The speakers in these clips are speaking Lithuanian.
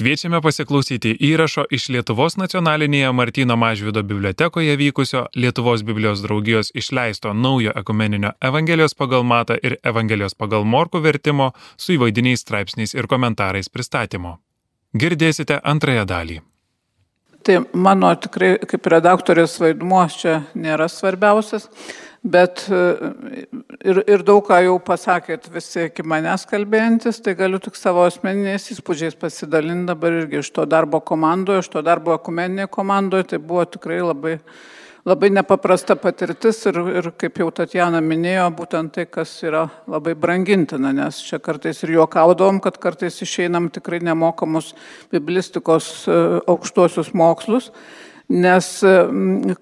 Kviečiame pasiklausyti įrašo iš Lietuvos nacionalinėje Martino Mažvido bibliotekoje vykusio Lietuvos Biblijos draugijos išleisto naujo ekumeninio Evangelijos pagal Matą ir Evangelijos pagal Morku vertimo su įvaidiniais straipsniais ir komentarais pristatymo. Girdėsite antrąją dalį. Tai mano tikrai kaip redaktorės vaidmuo čia nėra svarbiausias, bet e, ir, ir daug ką jau pasakėt visi iki manęs kalbėjantis, tai galiu tik savo asmeniniais įspūdžiais pasidalinti dabar irgi iš to darbo komandoje, iš to darbo ekumeninėje komandoje, tai buvo tikrai labai labai nepaprasta patirtis ir, ir kaip jau Tatjana minėjo, būtent tai, kas yra labai brangintina, nes čia kartais ir juokaudavom, kad kartais išeinam tikrai nemokamus biblistikos e, aukštuosius mokslus, nes e,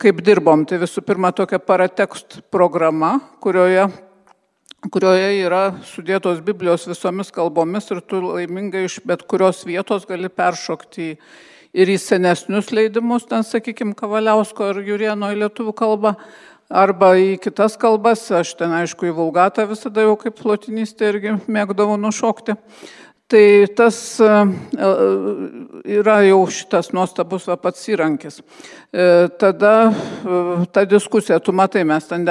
kaip dirbom, tai visų pirma tokia paratekst programa, kurioje kurioje yra sudėtos Biblijos visomis kalbomis ir tu laimingai iš bet kurios vietos gali peršokti į ir į senesnius leidimus, ten, sakykime, Kavaliausko ir Jurieno į lietuvių kalbą, arba į kitas kalbas, aš ten aišku į Vulgatą visada jau kaip flotinistė irgi mėgdavau nušokti. Tai tas e, yra jau šitas nuostabus va, pats įrankis. E, tada e, ta diskusija, tu matai, mes ten,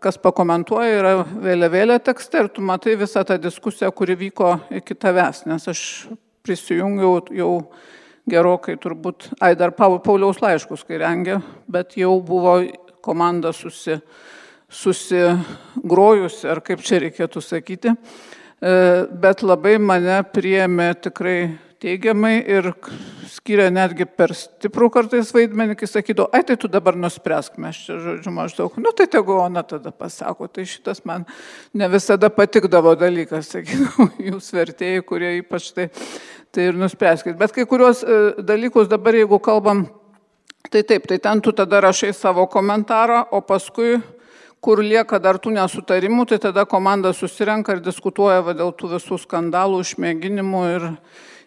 kas pakomentuoja, yra vėliavėlė tekste ir tu matai visą tą diskusiją, kuri vyko iki tavęs, nes aš prisijungiau jau gerokai turbūt, ai dar Pauliaus laiškus, kai rengė, bet jau buvo komanda susi, susigrojusi, ar kaip čia reikėtų sakyti, e, bet labai mane priėmė tikrai teigiamai ir skiria netgi per stiprų kartais vaidmenį, kai sakydavo, ai tai tu dabar nuspręsk, mes čia, žodžiu, maždaug, nu tai tegu ona tada pasako, tai šitas man ne visada patikdavo dalykas, sakydavo, jūs vertėjai, kurie ypač tai tai ir nuspręskit. Bet kai kurios e, dalykus dabar, jeigu kalbam, tai taip, tai ten tu tada rašai savo komentarą, o paskui, kur lieka dar tų nesutarimų, tai tada komanda susirenka ir diskutuoja va, dėl tų visų skandalų, išmėginimų ir,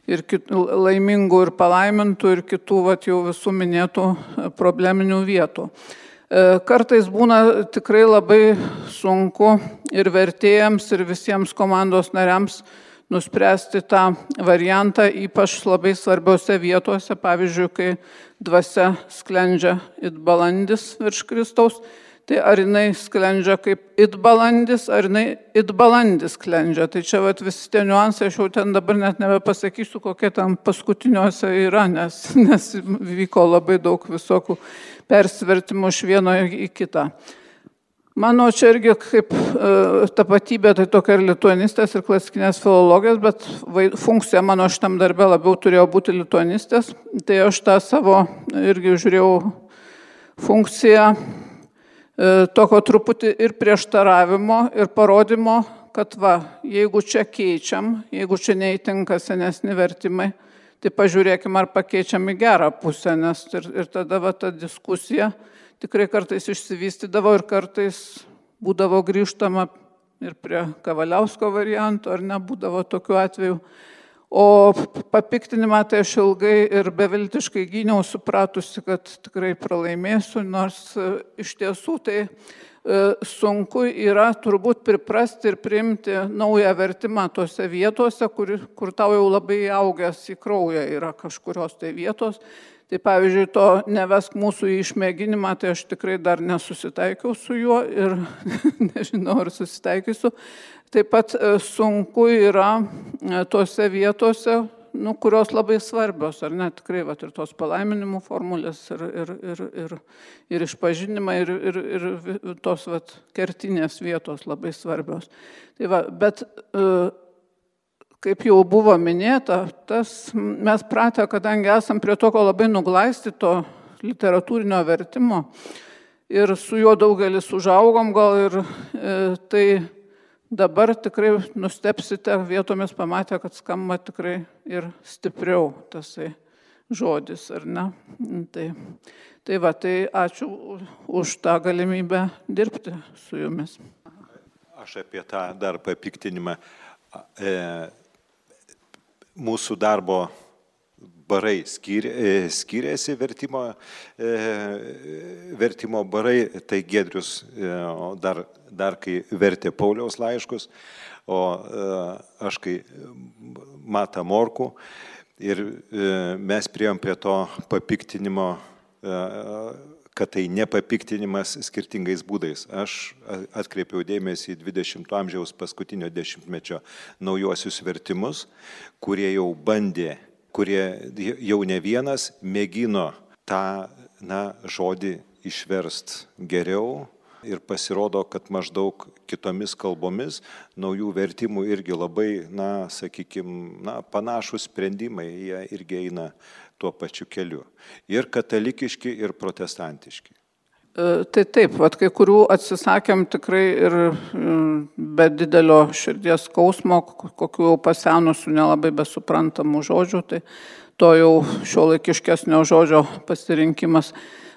ir kit, laimingų ir palaimintų ir kitų va, jau visų minėtų e, probleminių vietų. E, kartais būna tikrai labai sunku ir vertėjams, ir visiems komandos nariams nuspręsti tą variantą, ypač labai svarbiose vietose, pavyzdžiui, kai dvasia sklendžia it balandis virš Kristaus, tai ar jinai sklendžia kaip it balandis, ar jinai it balandis sklendžia. Tai čia vat, visi tie niuansai, aš jau ten dabar net nebepasakysiu, kokie ten paskutiniuose yra, nes, nes vyko labai daug visokių persvertimų iš vieno į kitą. Mano čia irgi kaip e, tapatybė, tai tokia ir lituanistės, ir klasikinės filologijos, bet vai, funkcija mano šitam darbė labiau turėjo būti lituanistės. Tai aš tą savo irgi žiūrėjau funkciją e, tokio truputį ir prieštaravimo, ir parodymo, kad va, jeigu čia keičiam, jeigu čia neįtinka senesni vertimai, tai pažiūrėkime, ar pakeičiam į gerą pusę, nes ir, ir tada va ta diskusija tikrai kartais išsivystydavo ir kartais būdavo grįžtama ir prie Kavaliausko variantų, ar nebūdavo tokių atvejų. O papiktinimą tai aš ilgai ir beviltiškai gyniau, supratusi, kad tikrai pralaimėsiu, nors iš tiesų tai sunku yra turbūt priprasti ir priimti naują vertimą tose vietose, kur, kur tau jau labai augęs į kraują yra kažkurios tai vietos Tai pavyzdžiui, to nevesk mūsų į išmėginimą, tai aš tikrai dar nesusitaikiau su juo ir nežinau, ar susitaikysiu. Taip pat e, sunku yra e, tose vietose, nu, kurios labai svarbios, ar ne, tikrai, va, ir tos palaiminimų formulės, ir, ir, ir, ir, ir išpažinimai, ir, ir, ir tos va, kertinės vietos labai svarbios. Tai va, bet uh, kaip jau buvo minėta, tas mes pratę, kadangi esam prie tokio labai nuglaistyto literatūrinio vertimo ir su juo daugelis užaugom gal ir e, tai dabar tikrai nustepsite vietomis pamatę, kad skamba tikrai ir stipriau tasai žodis, ar ne? Tai, tai va, tai ačiū už tą galimybę dirbti su jumis. Aš apie tą dar papiktinimą. E, mūsų darbo barai e, skiriasi vertimo, e, vertimo barai, tai Gedrius e, dar, dar kai vertė Pauliaus laiškus, o aš kai matą morku, Ir mes prieėm prie to papiktinimo kad tai nepapiktinimas skirtingais būdais. Aš atkreipiau dėmesį į 20-ojo amžiaus paskutinio dešimtmečio naujosius vertimus, kurie jau bandė, kurie jau ne vienas mėgino tą na, žodį išverst geriau, ir pasirodo, kad maždaug kitomis kalbomis naujų vertimų irgi labai, na, sakykime, na, panašus sprendimai, jie irgi eina tuo pačiu keliu. Ir katalikiški, ir protestantiški. E, tai taip, vat, kai kurių atsisakėm tikrai ir be didelio širdies skausmo, kokių jau pasenusių nelabai besuprantamų žodžių, tai to jau šio laikiškesnio žodžio pasirinkimas.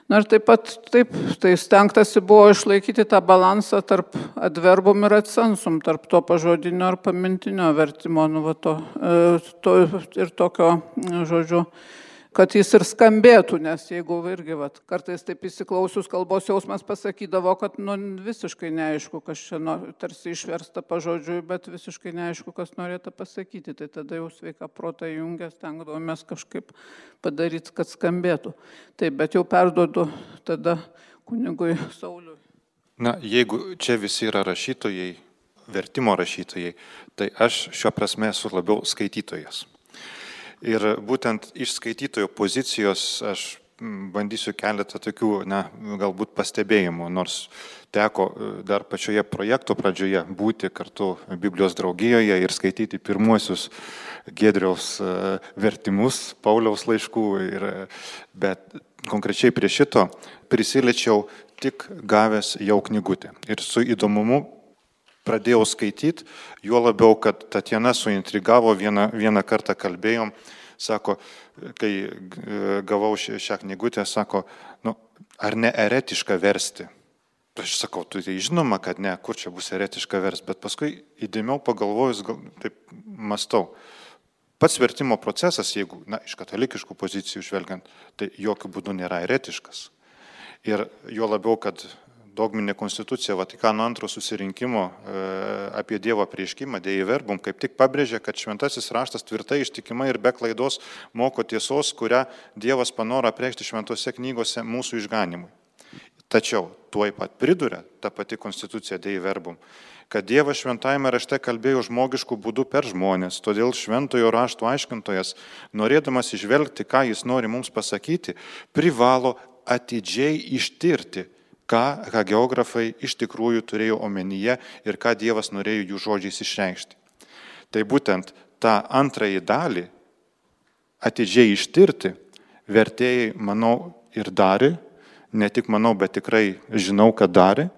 Na ir taip pat, taip, tai stengtasi buvo išlaikyti tą balansą tarp adverbum ir atsensum, tarp to pažodinio ir pamintinio vertimo, nu, va, to, e, to ir tokio, žodžiu, kad jis ir skambėtų, nes jeigu irgi, vat, kartais taip įsiklausius kalbos jausmas pasakydavo, kad nu, visiškai neaišku, kas čia nu, tarsi išversta pažodžiui, bet visiškai neaišku, kas norėtų pasakyti, tai tada jau sveika protą jungia, stengdavomės kažkaip padaryti, kad skambėtų. Taip, bet jau perduodu tada kunigui Sauliui. Na, jeigu čia visi yra rašytojai, vertimo rašytojai, tai aš šiuo prasme esu labiau skaitytojas. Ir būtent iš skaitytojo pozicijos aš bandysiu keletą tokių, na, galbūt pastebėjimų, nors teko e, dar pačioje projekto pradžioje būti kartu Biblijos draugijoje ir skaityti pirmuosius Gedriaus e, vertimus Pauliaus laiškų, ir, bet konkrečiai prie šito prisiliečiau tik gavęs jau knygutę. Ir su įdomumu pradėjau skaityti, juo labiau, kad Tatjana suintrigavo, vieną, vieną kartą kalbėjom, sako, kai gavau šią knygutę, sako, nu, ar ne eretiška versti? Aš sakau, tu tai žinoma, kad ne, kur čia bus eretiška vers, bet paskui įdėmiau pagalvojus, gal, taip mastau. Pats vertimo procesas, jeigu, na, iš katalikiškų pozicijų žvelgiant, tai jokių būdų nėra eretiškas. Ir jo labiau, kad dogminė konstitucija Vatikano antro susirinkimo e, apie Dievo prieškimą, Dievo verbum, kaip tik pabrėžia, kad šventasis raštas tvirtai ištikimai ir be klaidos moko tiesos, kurią Dievas panoro apreikšti šventose knygose mūsų išganimui. Tačiau tuoj pat priduria ta pati konstitucija Dievo verbum, kad Dievas šventajame rašte kalbėjo žmogiškų būdų per žmonės, todėl šventojo rašto aiškintojas, norėdamas išvelgti, ką jis nori mums pasakyti, privalo atidžiai ištirti ką, geografai iš tikrųjų turėjo omenyje ir ką Dievas norėjo jų žodžiais išreikšti. Tai būtent tą antrąjį dalį atidžiai ištirti vertėjai, manau, ir darė, ne tik manau, bet tikrai žinau, kad darė.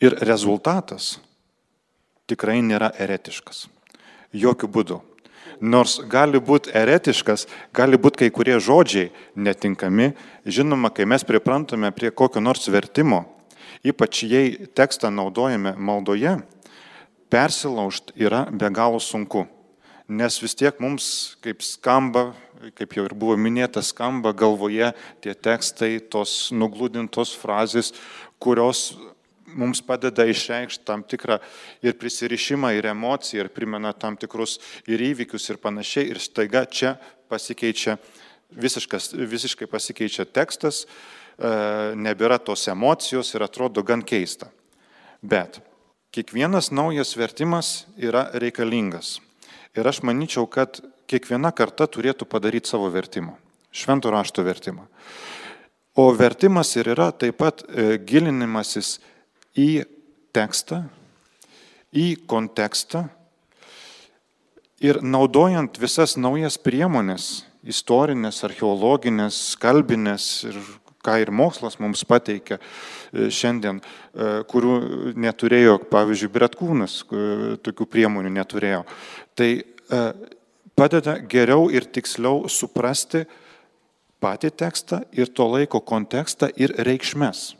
Ir rezultatas tikrai nėra eretiškas. Jokių būdų nors gali būti eretiškas, gali būti kai kurie žodžiai netinkami. Žinoma, kai mes priprantame prie kokio nors vertimo, ypač jei tekstą naudojame maldoje, persilaužti yra be galo sunku. Nes vis tiek mums, kaip skamba, kaip jau ir buvo minėta, skamba galvoje tie tekstai, tos nuglūdintos frazės, kurios mums padeda išreikšti tam tikrą ir prisirišimą, ir emociją, ir primena tam tikrus ir įvykius ir panašiai. Ir staiga čia pasikeičia, visiškas, visiškai pasikeičia tekstas, e, nebėra tos emocijos ir atrodo gan keista. Bet kiekvienas naujas vertimas yra reikalingas. Ir aš manyčiau, kad kiekviena karta turėtų padaryti savo vertimą. Švento rašto vertimą. O vertimas ir yra taip pat e, gilinimasis į tekstą, į kontekstą ir naudojant visas naujas priemonės, istorinės, archeologinės, kalbinės ir ką ir mokslas mums pateikia e, šiandien, e, kurių neturėjo, pavyzdžiui, Bretkūnas, e, tokių priemonių neturėjo. Tai padeda geriau ir tiksliau suprasti patį tekstą ir to laiko kontekstą ir reikšmes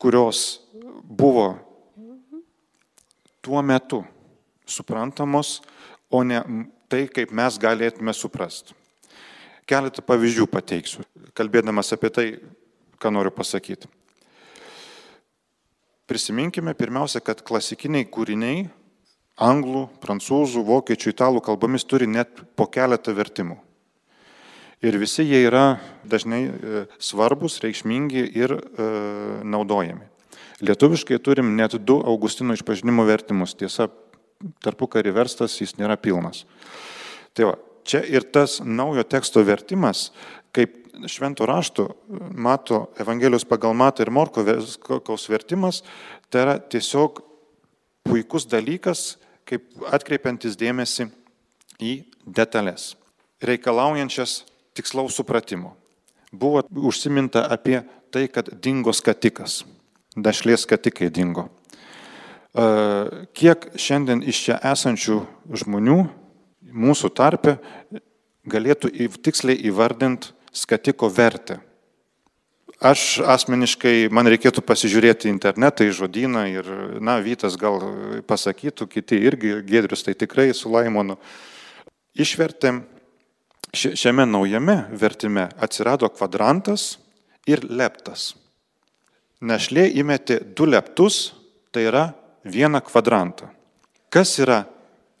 kurios buvo tuo metu suprantamos, o ne tai, kaip mes galėtume suprasti. Keletą pavyzdžių pateiksiu, kalbėdamas apie tai, ką noriu pasakyti. Prisiminkime pirmiausia, kad klasikiniai kūriniai anglų, prancūzų, vokiečių, italų kalbomis turi net po keletą vertimų. Ir visi jie yra dažnai e, svarbus, reikšmingi ir e, naudojami. Lietuviškai turim net du Augustino išpažinimo vertimus. Tiesa, tarpu karį verstas jis nėra pilnas. Tai va, čia ir tas naujo teksto vertimas, kaip švento rašto mato Evangelijos pagal matą ir Morkovaus vertimas, tai yra tiesiog puikus dalykas, kaip atkreipiantis dėmesį į detalės, reikalaujančias tikslaus supratimo. Buvo užsiminta apie tai, kad dingo skatikas, dašlės skatikai dingo. E, kiek šiandien iš čia esančių žmonių mūsų tarpe galėtų tiksliai įvardinti skatiko vertę? Aš asmeniškai, man reikėtų pasižiūrėti internetą į žodyną ir, na, Vytas gal pasakytų, kiti irgi, Gedrius tai tikrai su Laimonu. Išvertėm, šiame naujame vertime atsirado kvadrantas ir leptas. Našlė įmetė du leptus, tai yra vieną kvadrantą. Kas yra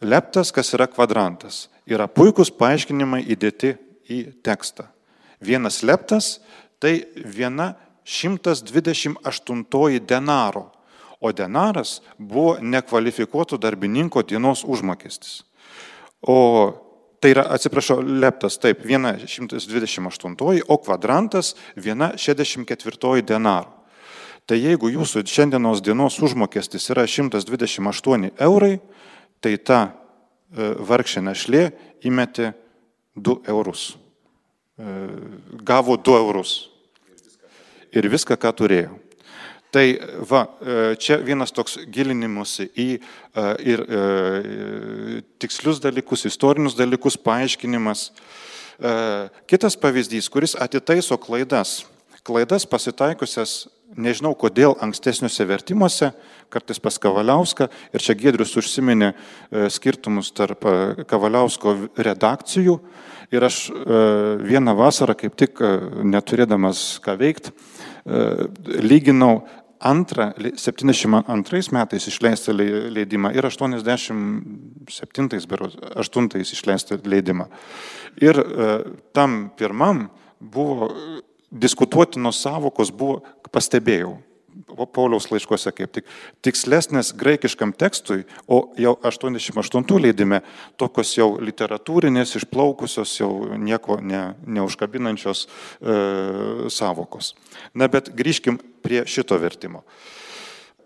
leptas, kas yra kvadrantas? Yra puikus paaiškinimai įdėti į tekstą. Vienas leptas tai viena 128 denaro, o denaras buvo nekvalifikuoto darbininko dienos užmokestis. O tai yra, atsiprašau, leptas, taip, viena 128, o kvadrantas viena 64 denaro. Tai jeigu jūsų šiandienos dienos užmokestis yra 128 eurai, tai ta e, vargšė našlė įmetė 2 eurus. E, gavo 2 eurus ir viską, ką turėjau. Tai va, e, čia vienas toks gilinimusi į ir tikslius dalykus, istorinius dalykus, paaiškinimas. Kitas pavyzdys, kuris atitaiso klaidas. Klaidas pasitaikusias, nežinau kodėl, ankstesniuose vertimuose, kartais pas Kavaliauską, ir čia Gedrius užsiminė skirtumus tarp Kavaliausko redakcijų. Ir aš vieną vasarą, kaip tik neturėdamas ką veikti, E, lyginau antrą, 72 metais išleistą leidimą ir 87 beros, 8 išleistą leidimą. Ir e, tam pirmam buvo diskutuotinos savokos, buvo, pastebėjau, Pauliaus laiškose kaip tik tikslesnės graikiškam tekstui, o jau 88 leidime tokios jau literatūrinės, išplaukusios, jau nieko ne, neužkabinančios e, savokos. Na bet grįžkim prie šito vertimo.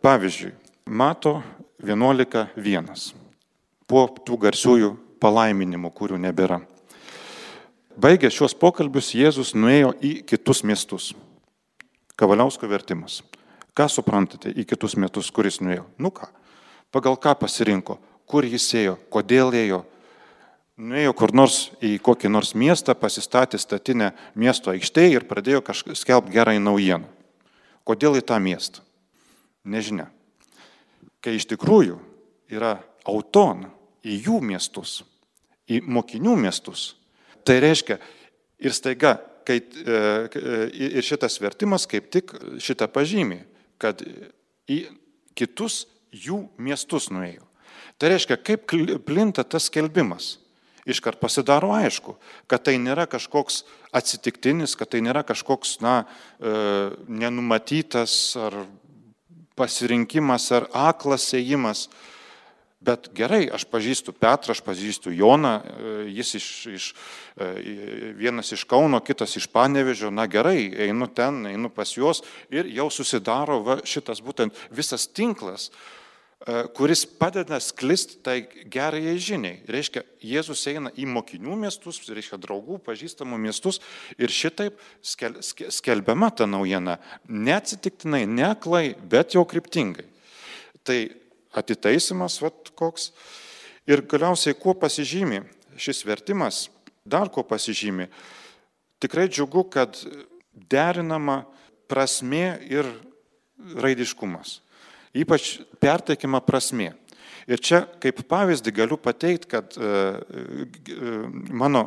Pavyzdžiui, mato 11.1 po tų garsiųjų palaiminimų, kurių nebėra. Baigę šios pokalbius, Jėzus nuėjo į kitus miestus. Kavaliausko vertimas. Ką suprantate į kitus metus, kuris nuėjo? Nu ką, pagal ką pasirinko, kur jis ėjo, kodėl ėjo. Nuėjo kur nors į kokį nors miestą, pasistatė statinę miesto aikštėje ir pradėjo skelbti gerai naujieną. Kodėl į tą miestą? Nežinia. Kai iš tikrųjų yra auton į jų miestus, į mokinių miestus, tai reiškia ir staiga, kai, e, e, ir šitas vertimas kaip tik šitą pažymį kad į kitus jų miestus nuėjo. Tai reiškia, kaip plinta tas skelbimas. Iškart pasidaro aišku, kad tai nėra kažkoks atsitiktinis, kad tai nėra kažkoks, na, e, nenumatytas ar pasirinkimas ar aklas ėjimas, Bet gerai, aš pažįstu Petrą, aš pažįstu Joną, e, jis iš, iš, e, vienas iš Kauno, kitas iš Panevežio, na gerai, einu ten, einu pas juos ir jau susidaro va, šitas būtent visas tinklas, e, kuris padeda sklisti tai gerai žiniai. Reiškia, Jėzus eina į mokinių miestus, reiškia draugų, pažįstamų miestus ir šitaip skel, skelbiama ta naujiena. Neatsitiktinai, neklai, bet jau kryptingai. Tai atitaisimas, vat koks. Ir galiausiai, kuo pasižymi šis vertimas, dar kuo pasižymi. Tikrai džiugu, kad derinama prasme ir raidiškumas. Ypač perteikima prasme. Ir čia kaip pavyzdį galiu pateikti, kad e, e, mano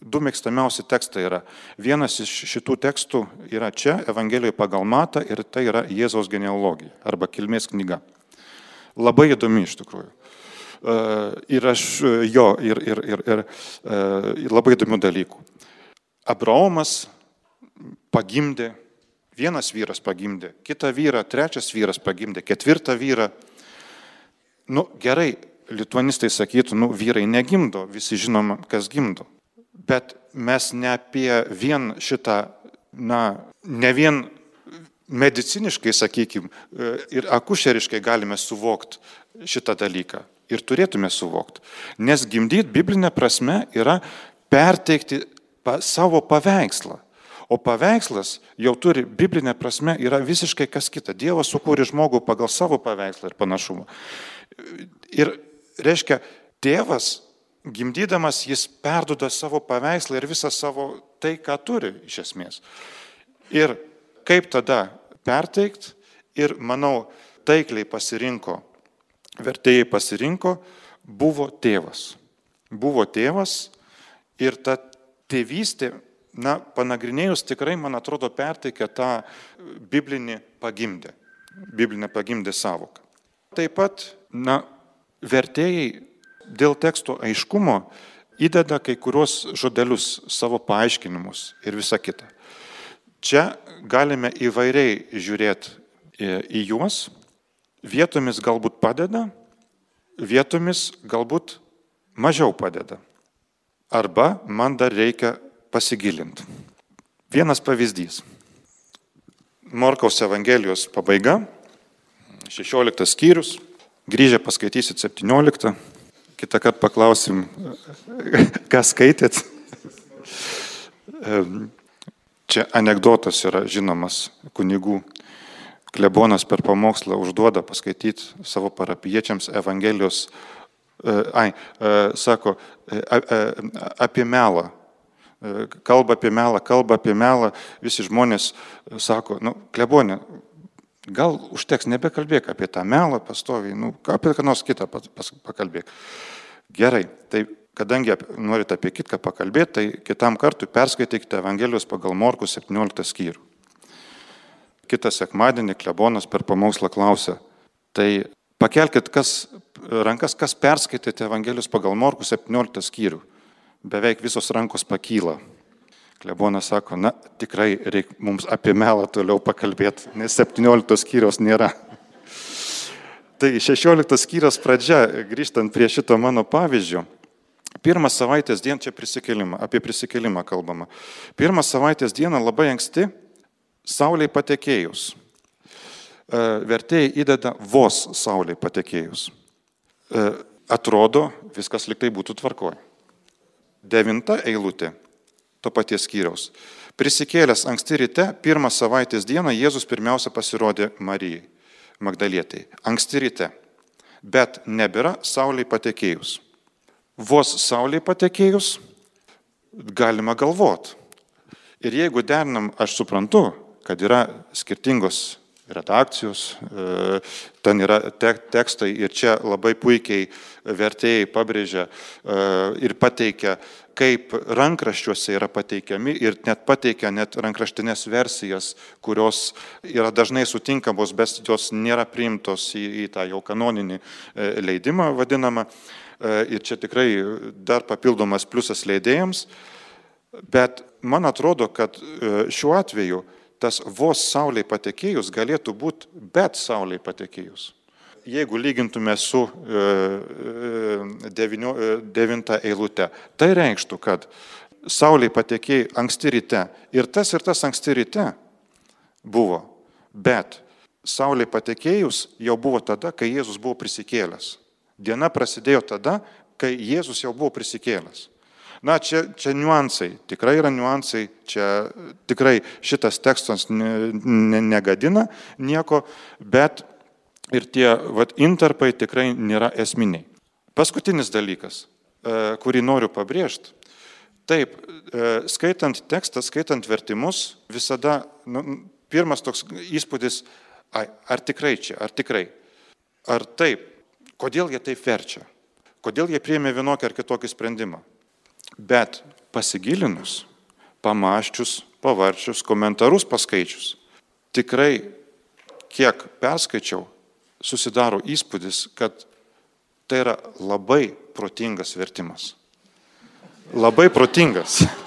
du mėgstamiausi tekstai yra. Vienas iš šitų tekstų yra čia, Evangelijoje pagal matą, ir tai yra Jėzaus genealogija arba kilmės knyga. Labai įdomi iš tikrųjų. Ir aš jo, ir, ir, ir, ir, ir labai įdomių dalykų. Abraomas pagimdė, vienas vyras pagimdė, kitą vyrą, trečias vyras pagimdė, ketvirtą vyrą. Nu, gerai, lituanistai sakytų, nu, vyrai negimdo, visi žinom, kas gimdo. Bet mes ne apie vien šitą, na, ne vien mediciniškai, sakykime, ir akušeriškai galime suvokti šitą dalyką. Ir turėtume suvokti. Nes gimdyti biblinė prasme yra perteikti pa, savo paveikslą. O paveikslas jau turi biblinė prasme yra visiškai kas kita. Dievas sukūrė žmogų pagal savo paveikslą ir panašumą. Ir reiškia, tėvas gimdydamas jis perduoda savo paveikslą ir visą savo tai, ką turi iš esmės. Ir kaip tada perteikt ir manau, taikliai pasirinko, vertėjai pasirinko, buvo tėvas. Buvo tėvas ir ta tėvystė na, panagrinėjus tikrai, man atrodo, perteikia tą biblinį pagimdę, biblinę pagimdę savoką. Taip pat, na, vertėjai dėl teksto aiškumo įdeda kai kuriuos žodelius, savo paaiškinimus ir visa kita. Čia galime įvairiai žiūrėti į juos, vietomis galbūt padeda, vietomis galbūt mažiau padeda. Arba man dar reikia pasigilinti. Vienas pavyzdys. Morkaus Evangelijos pabaiga, 16 skyrius, grįžę paskaitysit 17, kitą kartą paklausim, ką skaitėt. Čia anegdotas yra žinomas kunigų. Klebonas per pamokslą užduoda paskaityti savo parapiečiams Evangelijos, ai, sako, apie melą kalba apie melą, kalba apie melą, visi žmonės sako, nu, klebonė, gal užteks nebekalbėk apie tą melą pastoviai, nu, apie ką nors kitą pakalbėk. Gerai, tai kadangi norit apie kitką pakalbėti, tai kitam kartui perskaitykite Evangelijos pagal Morkų 17 skyrių. Kitą sekmadienį klebonas per pamokslą klausė, tai pakelkite kas, rankas, kas perskaitėte Evangelijos pagal Morkų 17 skyrių beveik visos rankos pakyla. Klebonas sako, na tikrai reikia mums apie melą toliau pakalbėti, nes 17 skyrios nėra. Tai 16 skyrios pradžia, grįžtant prie šito mano pavyzdžio. Pirmą savaitės dieną čia prisikelimą, apie prisikelimą kalbama. Pirmą savaitės dieną labai anksti, Sauliai patekėjus. E, vertėjai įdeda vos Sauliai patekėjus. E, atrodo, viskas liktai būtų tvarkoje. Devinta eilutė to paties skyriaus. Prisikėlęs anksti ryte, pirmą savaitės dieną Jėzus pirmiausia pasirodė Marijai, Magdalietai. Anksti ryte. Bet nebėra Sauliai patekėjus. Vos Sauliai patekėjus, galima galvot. Ir jeigu derinam, aš suprantu, kad yra skirtingos redakcijos, e, ten yra tekstai ir čia labai puikiai vertėjai pabrėžia e, ir pateikia, kaip rankraščiuose yra pateikiami ir net pateikia net rankraštinės versijas, kurios yra dažnai sutinkamos, bet jos nėra priimtos į, į tą jau kanoninį e, leidimą vadinamą. Ir čia tikrai dar papildomas pliusas leidėjams. Bet man atrodo, kad šiuo atveju tas vos Sauliai patekėjus galėtų būti bet Sauliai patekėjus. Jeigu lygintume su e, e, devinio, e, devinta eilute, tai reikštų, kad Sauliai patekėjai anksti ryte ir tas ir tas anksti ryte buvo, bet Sauliai patekėjus jau buvo tada, kai Jėzus buvo prisikėlęs. Diena prasidėjo tada, kai Jėzus jau buvo prisikėlęs. Na, čia, čia niuansai, tikrai yra niuansai, čia tikrai šitas tekstas ne, ne, negadina nieko, bet ir tie vat, interpai tikrai nėra esminiai. Paskutinis dalykas, e, kurį noriu pabrėžti. Taip, e, skaitant tekstą, skaitant vertimus, visada nu, pirmas toks įspūdis, ai, ar tikrai čia, ar tikrai, ar taip, kodėl jie taip verčia, kodėl jie priėmė vienokį ar kitokį sprendimą. Bet pasigilinus, pamaščius, pavarčius, komentarus paskaičius, tikrai kiek perskaičiau, susidaro įspūdis, kad tai yra labai protingas vertimas. Labai protingas.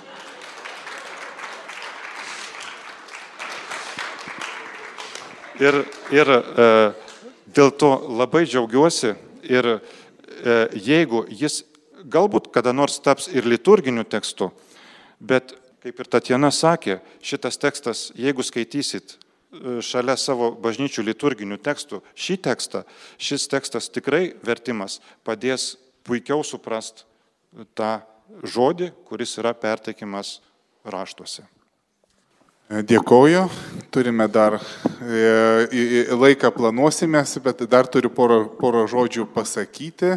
Ir, ir e, dėl to labai džiaugiuosi ir e, jeigu jis galbūt kada nors taps ir liturginiu tekstu, bet kaip ir Tatjana sakė, šitas tekstas, jeigu skaitysit e, šalia savo bažnyčių liturginių tekstų šį tekstą, šis tekstas tikrai vertimas padės puikiau suprast tą žodį, kuris yra perteikimas raštuose. Dėkoju, turime dar e, laiką planuosimės, bet dar turiu porą, porą žodžių pasakyti.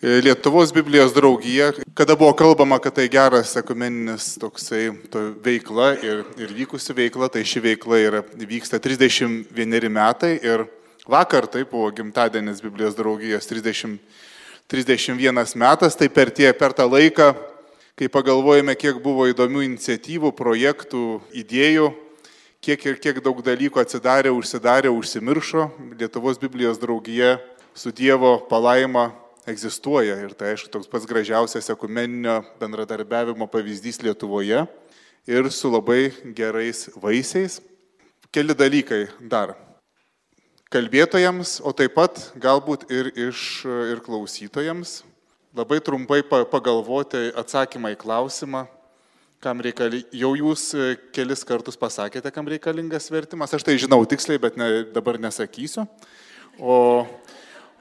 E, Lietuvos Biblijos draugija, kada buvo kalbama, kad tai geras ekumeninis toksai to veikla ir, ir vykusi veikla, tai ši veikla yra, vyksta 31 metai ir vakar tai buvo gimtadienis Biblijos draugijos 30, 31 metas, tai per, tie, per tą laiką kai pagalvojame, kiek buvo įdomių iniciatyvų, projektų, idėjų, kiek ir kiek daug dalykų atsidarė, užsidarė, užsimiršo, Lietuvos Biblijos draugija su Dievo palaima egzistuoja ir tai aišku toks pats gražiausias ekumeninio bendradarbiavimo pavyzdys Lietuvoje ir su labai gerais vaisiais. Keli dalykai dar. Kalbėtojams, o taip pat galbūt ir iš ir klausytojams labai trumpai pagalvoti atsakymą į klausimą, kam reikalingas, jau jūs e, kelis kartus pasakėte, kam reikalingas vertimas, aš tai žinau tiksliai, bet ne, dabar nesakysiu. O,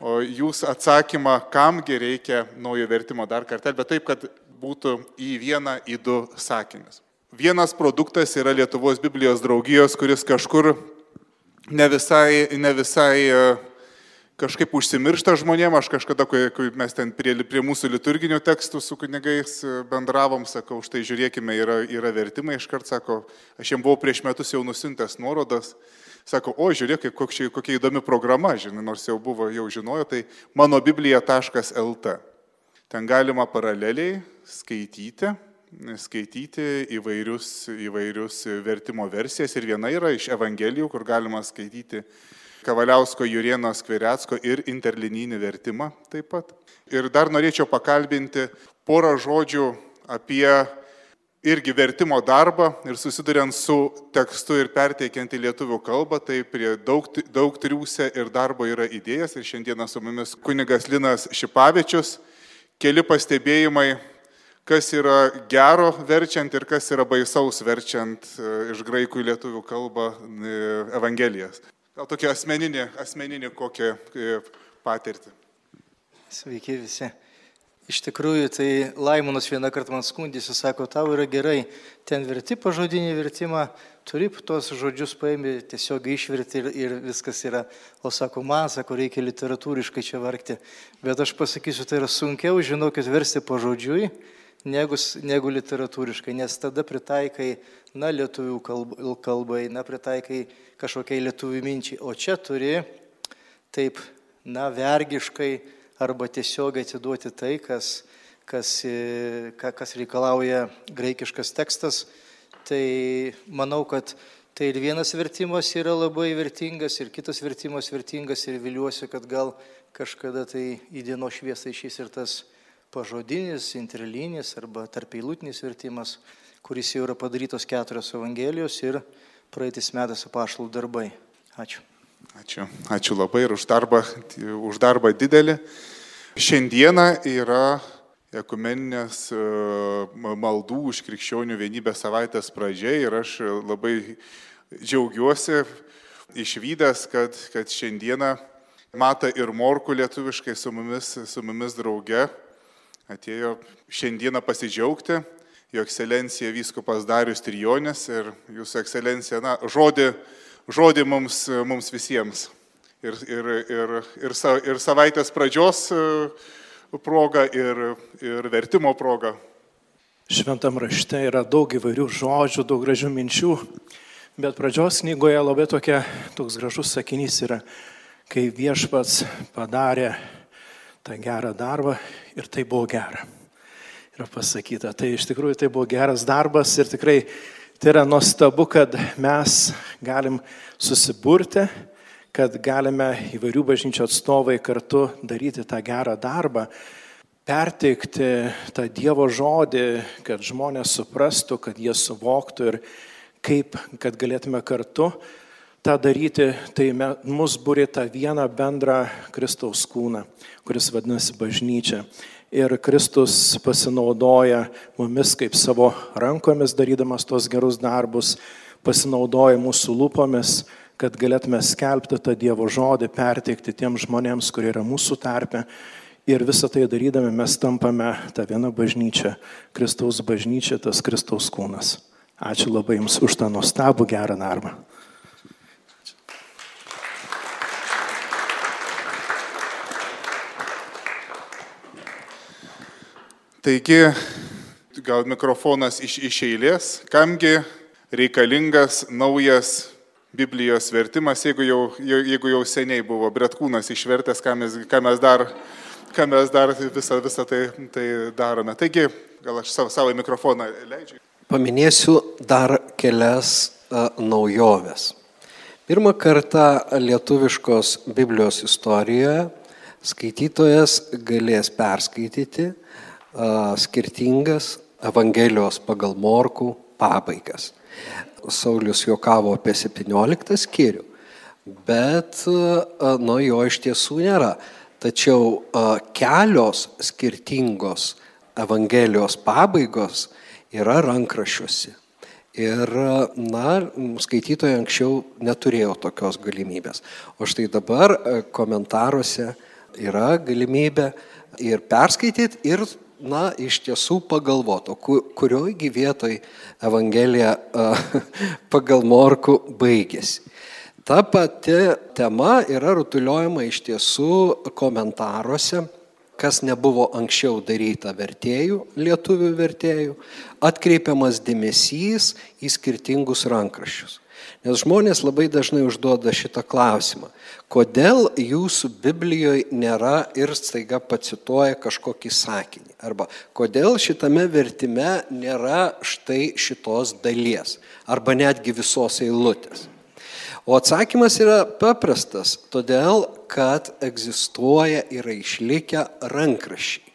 o jūs atsakymą, kamgi reikia naujo vertimo dar kartą, bet taip, kad būtų į vieną, į du sakinius. Vienas produktas yra Lietuvos Biblijos draugijos, kuris kažkur ne visai, ne visai uh, kažkaip užsimiršta žmonėm, aš kažkada, kai, mes ten prie, prie mūsų liturginių tekstų su kunigais e, bendravom, sakau, štai žiūrėkime, yra, yra vertimai, iškart sako, aš jiems buvau prieš metus jau nusintęs nuorodas, sako, o žiūrėk, kokia, kokia įdomi programa, žinai, nors jau buvo, jau žinojo, tai mano biblija.lt. Ten galima paraleliai skaityti, skaityti įvairius, įvairius vertimo versijas ir viena yra iš Evangelijų, kur galima skaityti Kavaliausko Jurieno Skvirecko ir interlininį vertimą taip pat. Ir dar norėčiau pakalbinti porą žodžių apie irgi vertimo darbą ir susiduriant su tekstu ir perteikiant į lietuvių kalbą, tai prie daug, daug triūsė ir darbo yra idėjas ir šiandieną su mumis kunigas Linas Šipavičius. Keli pastebėjimai, kas yra gero verčiant ir kas yra baisaus verčiant e, iš graikų į lietuvių kalbą e, Evangelijas. Gal tokia asmeninė, asmeninė kokią e, patirtį. Sveiki visi. Iš tikrųjų, tai Laimonas vieną kartą man skundėsi, sako, tau yra gerai, ten verti pažodinį vertimą, turi tos žodžius paėmė, tiesiog išverti ir, ir viskas yra. O sako, man, sako, reikia literatūriškai čia vargti. Bet aš pasakysiu, tai yra sunkiau, žinokit, versti pažodžiui, negu, negu literatūriškai, nes tada pritaikai, na, lietuvių kalbai, na, pritaikai kažkokiai lietuvių minčiai, o čia turi taip, na, vergiškai arba tiesiog atiduoti tai, kas, kas, kas reikalauja graikiškas tekstas. Tai manau, kad tai ir vienas vertimas yra labai vertingas, ir kitas vertimas vertingas, ir viliuosi, kad gal kažkada tai į dienos šviesą išės ir tas pažodinis, interlinis arba tarpeilutinis vertimas, kuris jau yra padarytos keturios evangelijos ir praeitais metais apaštalų darbai. Ačiū. Ačiū. Ačiū labai ir už darbą, už darbą didelį. Šiandieną yra ekumeninės e, maldų už krikščionių vienybę savaitės pradžia ir aš labai džiaugiuosi išvykęs, kad, kad šiandieną Mata ir Morku lietuviškai su mumis, su mumis drauge atėjo šiandieną pasidžiaugti jo ekscelencija vyskupas Darius Trijonis ir jūsų ekscelencija, na, žodį, žodį mums, mums visiems. Ir, ir, ir, ir, sa, ir savaitės pradžios e, proga, ir, ir vertimo proga. Šventam rašte yra daug įvairių žodžių, daug gražių minčių, bet pradžios knygoje labai tokia, toks gražus sakinys yra, kai viešpats padarė tą gerą darbą ir tai buvo gera yra pasakyta. Tai iš tikrųjų tai buvo geras darbas ir tikrai tai yra nuostabu, kad mes galim susiburti, kad galime įvairių bažnyčių atstovai kartu daryti tą gerą darbą, perteikti tą Dievo žodį, kad žmonės suprastų, kad jie suvoktų ir kaip, kad galėtume kartu tą daryti, tai mus būrė tą vieną bendrą Kristaus kūną, kuris vadinasi bažnyčia. Ir Kristus pasinaudoja mumis kaip savo rankomis darydamas tos gerus darbus, pasinaudoja mūsų lūpomis, kad galėtume skelbti tą Dievo žodį, perteikti tiems žmonėms, kurie yra mūsų tarpe. Ir visą tai darydami mes tampame tą vieną bažnyčią, Kristaus bažnyčia, tas Kristaus kūnas. Ačiū labai Jums už tą nuostabų gerą darbą. Taigi, gal mikrofonas iš, iš eilės, kamgi reikalingas naujas Biblijos vertimas, jeigu jau, jeigu jau seniai buvo Bretkūnas išvertęs, ką mes, ką mes dar, ką mes dar visą, visą tai, tai darome. Taigi, gal aš savo, savo mikrofoną leidžiu. Paminėsiu dar kelias uh, naujoves. Pirmą kartą lietuviškos Biblijos istorijoje skaitytojas galės perskaityti skirtingas Evangelijos pagal Morkų pabaigas. Saulis juokavo apie 17 skyrių, bet nuo jo iš tiesų nėra. Tačiau kelios skirtingos Evangelijos pabaigos yra rankrašiuose. Ir, na, skaitytojai anksčiau neturėjo tokios galimybės. O štai dabar komentaruose yra galimybė ir perskaityti, ir na, iš tiesų pagalvoto, kuriojgi vietoj Evangelija pagal Morku baigėsi. Ta pati tema yra rutuliojama iš tiesų komentaruose, kas nebuvo anksčiau daryta vertėjų, lietuvių vertėjų, atkreipiamas dėmesys į skirtingus rankraščius. Nes žmonės labai dažnai užduoda šitą klausimą. Kodėl jūsų Biblijoje nėra ir staiga pacituoja kažkokį sakinį? Arba kodėl šitame vertime nėra štai šitos dalies? Arba netgi visos eilutės? O atsakymas yra paprastas, todėl kad egzistuoja ir išlikę rankrašiai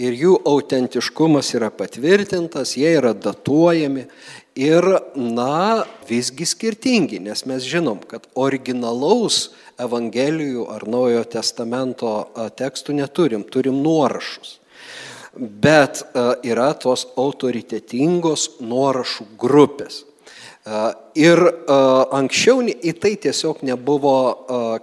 ir jų autentiškumas yra patvirtintas, jie yra datuojami ir, na, visgi skirtingi, nes mes žinom, kad originalaus Evangelijų ar Naujojo testamento tekstų neturim, turim nuorašus. Bet yra tos autoritetingos nuorašų grupės. Ir anksčiau į tai tiesiog nebuvo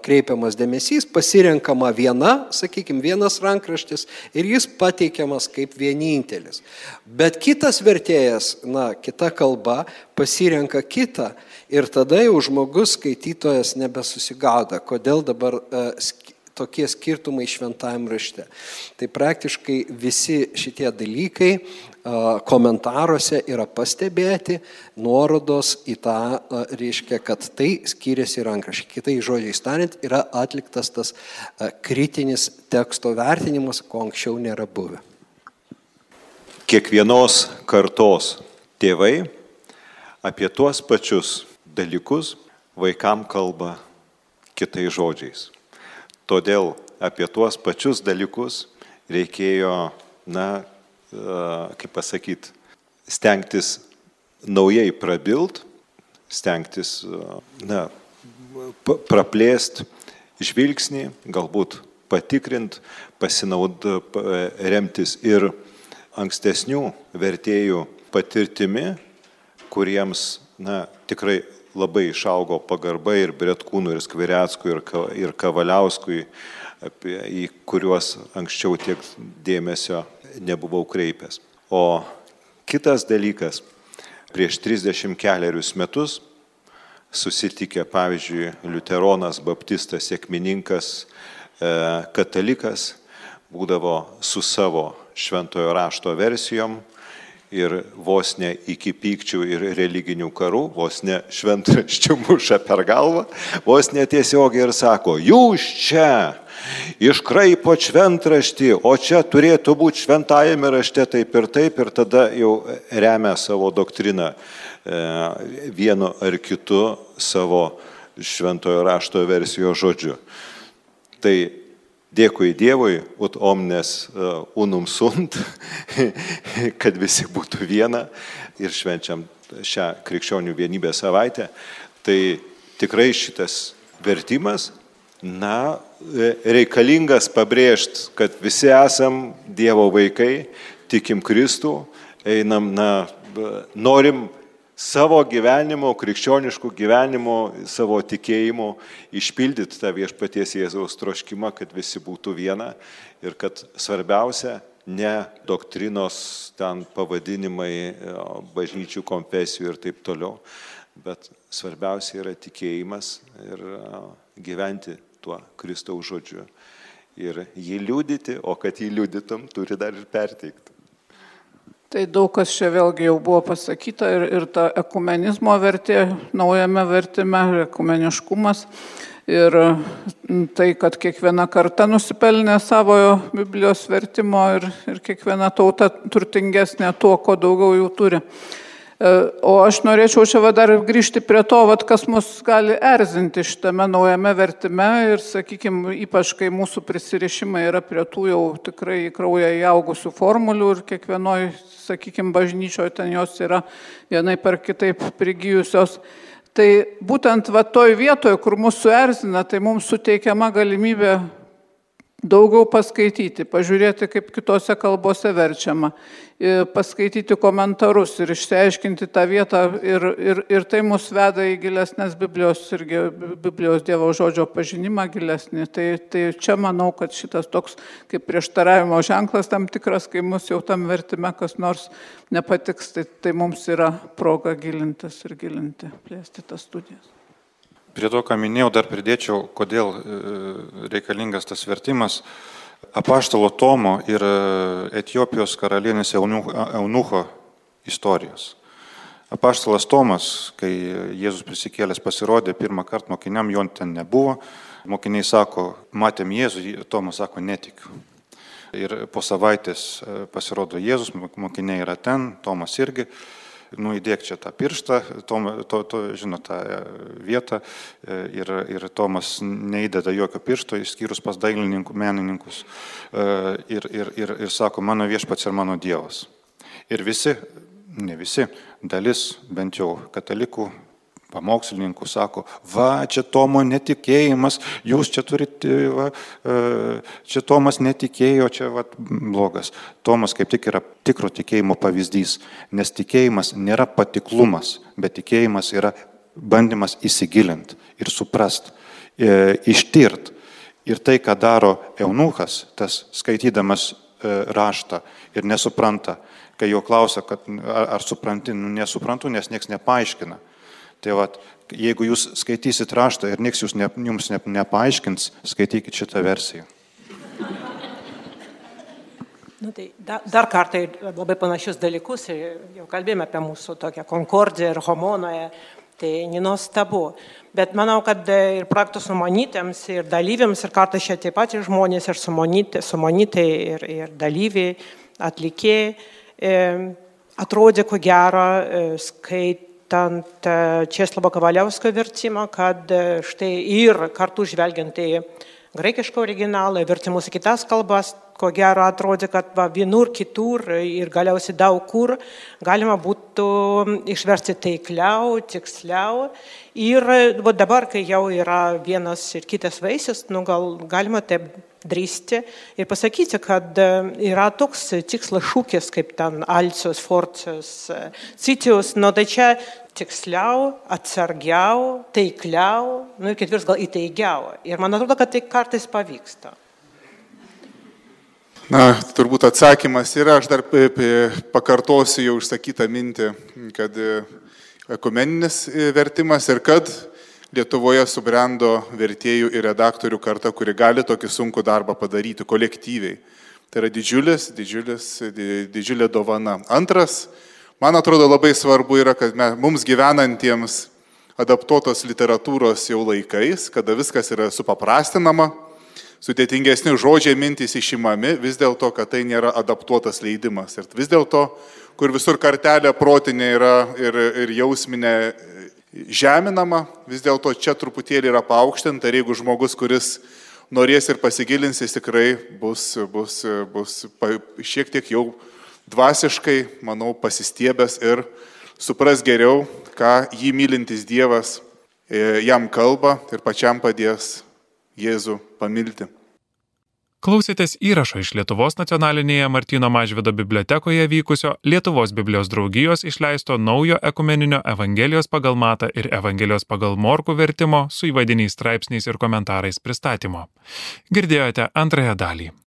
kreipiamas dėmesys, pasirenkama viena, sakykime, vienas rankraštis ir jis pateikiamas kaip vienintelis. Bet kitas vertėjas, na, kita kalba, pasirenka kitą ir tada jau žmogus, skaitytojas nebesusigauda, kodėl dabar tokie skirtumai šventajame rašte. Tai praktiškai visi šitie dalykai komentaruose yra pastebėti nuorodos į tą, reiškia, kad tai skiriasi rankraščiai. Kitai žodžiai tariant, yra atliktas tas kritinis teksto vertinimas, ko anksčiau nėra buvę. Kiekvienos kartos tėvai apie tuos pačius dalykus vaikam kalba kitais žodžiais. Todėl apie tuos pačius dalykus reikėjo, na, kaip pasakyti, stengtis naujai prabilt, stengtis, na, praplėst žvilgsnį, galbūt patikrint, pasinaud, remtis ir ankstesnių vertėjų patirtimi, kuriems, na, tikrai labai išaugo pagarba ir Bretkūnų, ir Skvireckų, ir, ir Kavaliauskui, apie, į kuriuos anksčiau tiek dėmesio nebuvau kreipęs. O kitas dalykas, prieš 30 keliarius metus susitikę, pavyzdžiui, Luteronas, Baptistas, Sėkmininkas, e, katalikas, būdavo su savo šventojo rašto versijom ir vos ne iki pykčių ir religinių karų, vos ne šventraščių muša per galvą, vos netiesiogiai ir sako, jūs čia iškraipo šventraštį, o čia turėtų būti šventajame rašte taip ir taip ir tada jau remia savo doktriną e, vienu ar kitu savo šventojo rašto versijos žodžiu. Tai dėkui Dievui, ut omnes uh, unum sunt, kad visi būtų viena ir švenčiam šią krikščionių vienybę savaitę. Tai tikrai šitas vertimas, na, reikalingas pabrėžti, kad visi esam Dievo vaikai, tikim Kristų, einam, na, norim savo gyvenimo, krikščioniškų gyvenimo, savo tikėjimo išpildyti tą viešpaties Jėzaus troškimą, kad visi būtų viena ir kad svarbiausia ne doktrinos ten pavadinimai, bažnyčių konfesijų ir taip toliau, bet svarbiausia yra tikėjimas ir gyventi tuo Kristaus žodžiu. Ir jį liūdyti, o kad jį liūdytum, turi dar ir perteikti. Tai daug kas čia vėlgi jau buvo pasakyta ir, ir ta ekumenizmo vertė naujame vertime, ekumeniškumas. Ir tai, kad kiekviena karta nusipelnė savojo Biblijos vertimo ir, ir kiekviena tauta turtingesnė tuo, ko daugiau jų turi. E, o aš norėčiau čia va dar grįžti prie to, vat, kas mus gali erzinti šitame naujame vertime ir, sakykime, ypač kai mūsų prisirišimai yra prie tų jau tikrai į kraują įaugusių formulių ir kiekvienoj, sakykime, bažnyčioje ten jos yra vienai per kitaip prigijusios. Tai būtent va toj vietoje, kur mūsų erzina, tai mums suteikiama galimybė daugiau paskaityti, pažiūrėti, kaip kitose kalbose verčiama, paskaityti komentarus ir išsiaiškinti tą vietą ir, ir, ir tai mus veda į gilesnės Biblijos ir Biblijos Dievo žodžio pažinimą gilesnį. Tai, tai čia manau, kad šitas toks kaip prieštaravimo ženklas tam tikras, kai mus jau tam vertime kas nors nepatiks, tai, tai mums yra proga gilintis ir gilinti, plėsti tas studijas. Prie to, ką minėjau, dar pridėčiau, kodėl e, reikalingas tas vertimas. Apaštalo Tomo ir e, Etijopijos karalienės Eunucho istorijos. Apaštalas Tomas, kai Jėzus prisikėlęs pasirodė pirmą kartą mokiniam, jo ten nebuvo. Mokiniai sako, matėm Jėzų, Tomas sako, netikiu. Ir po savaitės e, pasirodo Jėzus, mokiniai yra ten, Tomas irgi nu įdėk čia tą pirštą, Tom, to, to, žinot, tą e, vietą e, ir, ir Tomas neįdeda jokio piršto, išskyrus pas dailininkų, menininkus e, ir, ir, ir, ir sako, mano viešpats ir mano Dievas. Ir visi, ne visi, dalis bent jau katalikų pamokslininkų sako, va, čia Tomo netikėjimas, jūs čia turite, va, e, čia Tomas netikėjo, čia va, blogas. Tomas kaip tik yra tikro tikėjimo pavyzdys, nes tikėjimas nėra patiklumas, bet tikėjimas yra bandymas įsigilinti ir suprast, e, ištirt. Ir tai, ką daro eunuchas, tas skaitydamas e, raštą ir nesupranta, kai jo klausia, kad ar, ar supranti, nu, nesuprantu, nes niekas nepaaiškina Tai vad, jeigu jūs skaitysit raštą ir nieks jūs ne, jums ne, nepaaiškins, skaitykit šitą versiją. Nu, tai dar, dar kartą labai panašius dalykus, jau kalbėjome apie mūsų tokią konkordiją ir homonoje, tai nenuostabu. Bet manau, kad ir praktų sumanytėms, ir dalyviams, ir kartais čia taip pat ir žmonės, ir sumanytai, ir, ir dalyviai, atlikėjai, e, atrodė ko gero, e, skait, skaitant Česlavo Kavaliausko vertimą, kad e, štai ir kartu žvelgiant į graikišką originalą, vertimus į kitas kalbas, ko gero atrodė, kad va, vienur, kitur ir galiausiai daug kur galima būtų išversti taikliau, tiksliau. Ir va, dabar, kai jau yra vienas ir kitas vaisius, nu, gal galima taip drįsti ir pasakyti, kad yra toks tikslas šūkis, kaip ten Alcijos, Forcijos, Citijos, nu tai čia tiksliau, atsargiau, taikliau, nu ir ketvirtas gal įtaigiau. Ir man atrodo, kad tai kartais pavyksta. Na, turbūt atsakymas yra, aš dar pakartosiu jau užsakytą mintį, kad ekumeninis vertimas ir kad Lietuvoje subrendo vertėjų ir redaktorių karta, kuri gali tokį sunkų darbą padaryti kolektyviai. Tai yra didžiulis, didžiulis, didžiulė dovana. Antras, man atrodo labai svarbu yra, kad mes, mums gyvenantiems adaptuotos literatūros jau laikais, kada viskas yra supaprastinama, sudėtingesni žodžiai mintys išimami, vis dėlto, kad tai nėra adaptuotas leidimas. Ir vis dėlto, kur visur kartelė protinė yra ir, ir jausminė žeminama, vis dėlto čia truputėlį yra paaukštinta ir jeigu žmogus, kuris norės ir pasigilins, jis tikrai bus, bus, bus šiek tiek jau dvasiškai, manau, pasistiebęs ir supras geriau, ką jį mylintis Dievas e, jam kalba ir pačiam padės Jėzų pamilti. Klausėtės įrašo iš Lietuvos nacionalinėje Martino Mažvido bibliotekoje vykusio Lietuvos Biblijos draugijos išleisto naujo ekumeninio Evangelijos pagal Matą ir Evangelijos pagal Morkų vertimo su įvadiniais straipsniais ir komentarais pristatymo. Girdėjote antrąją dalį.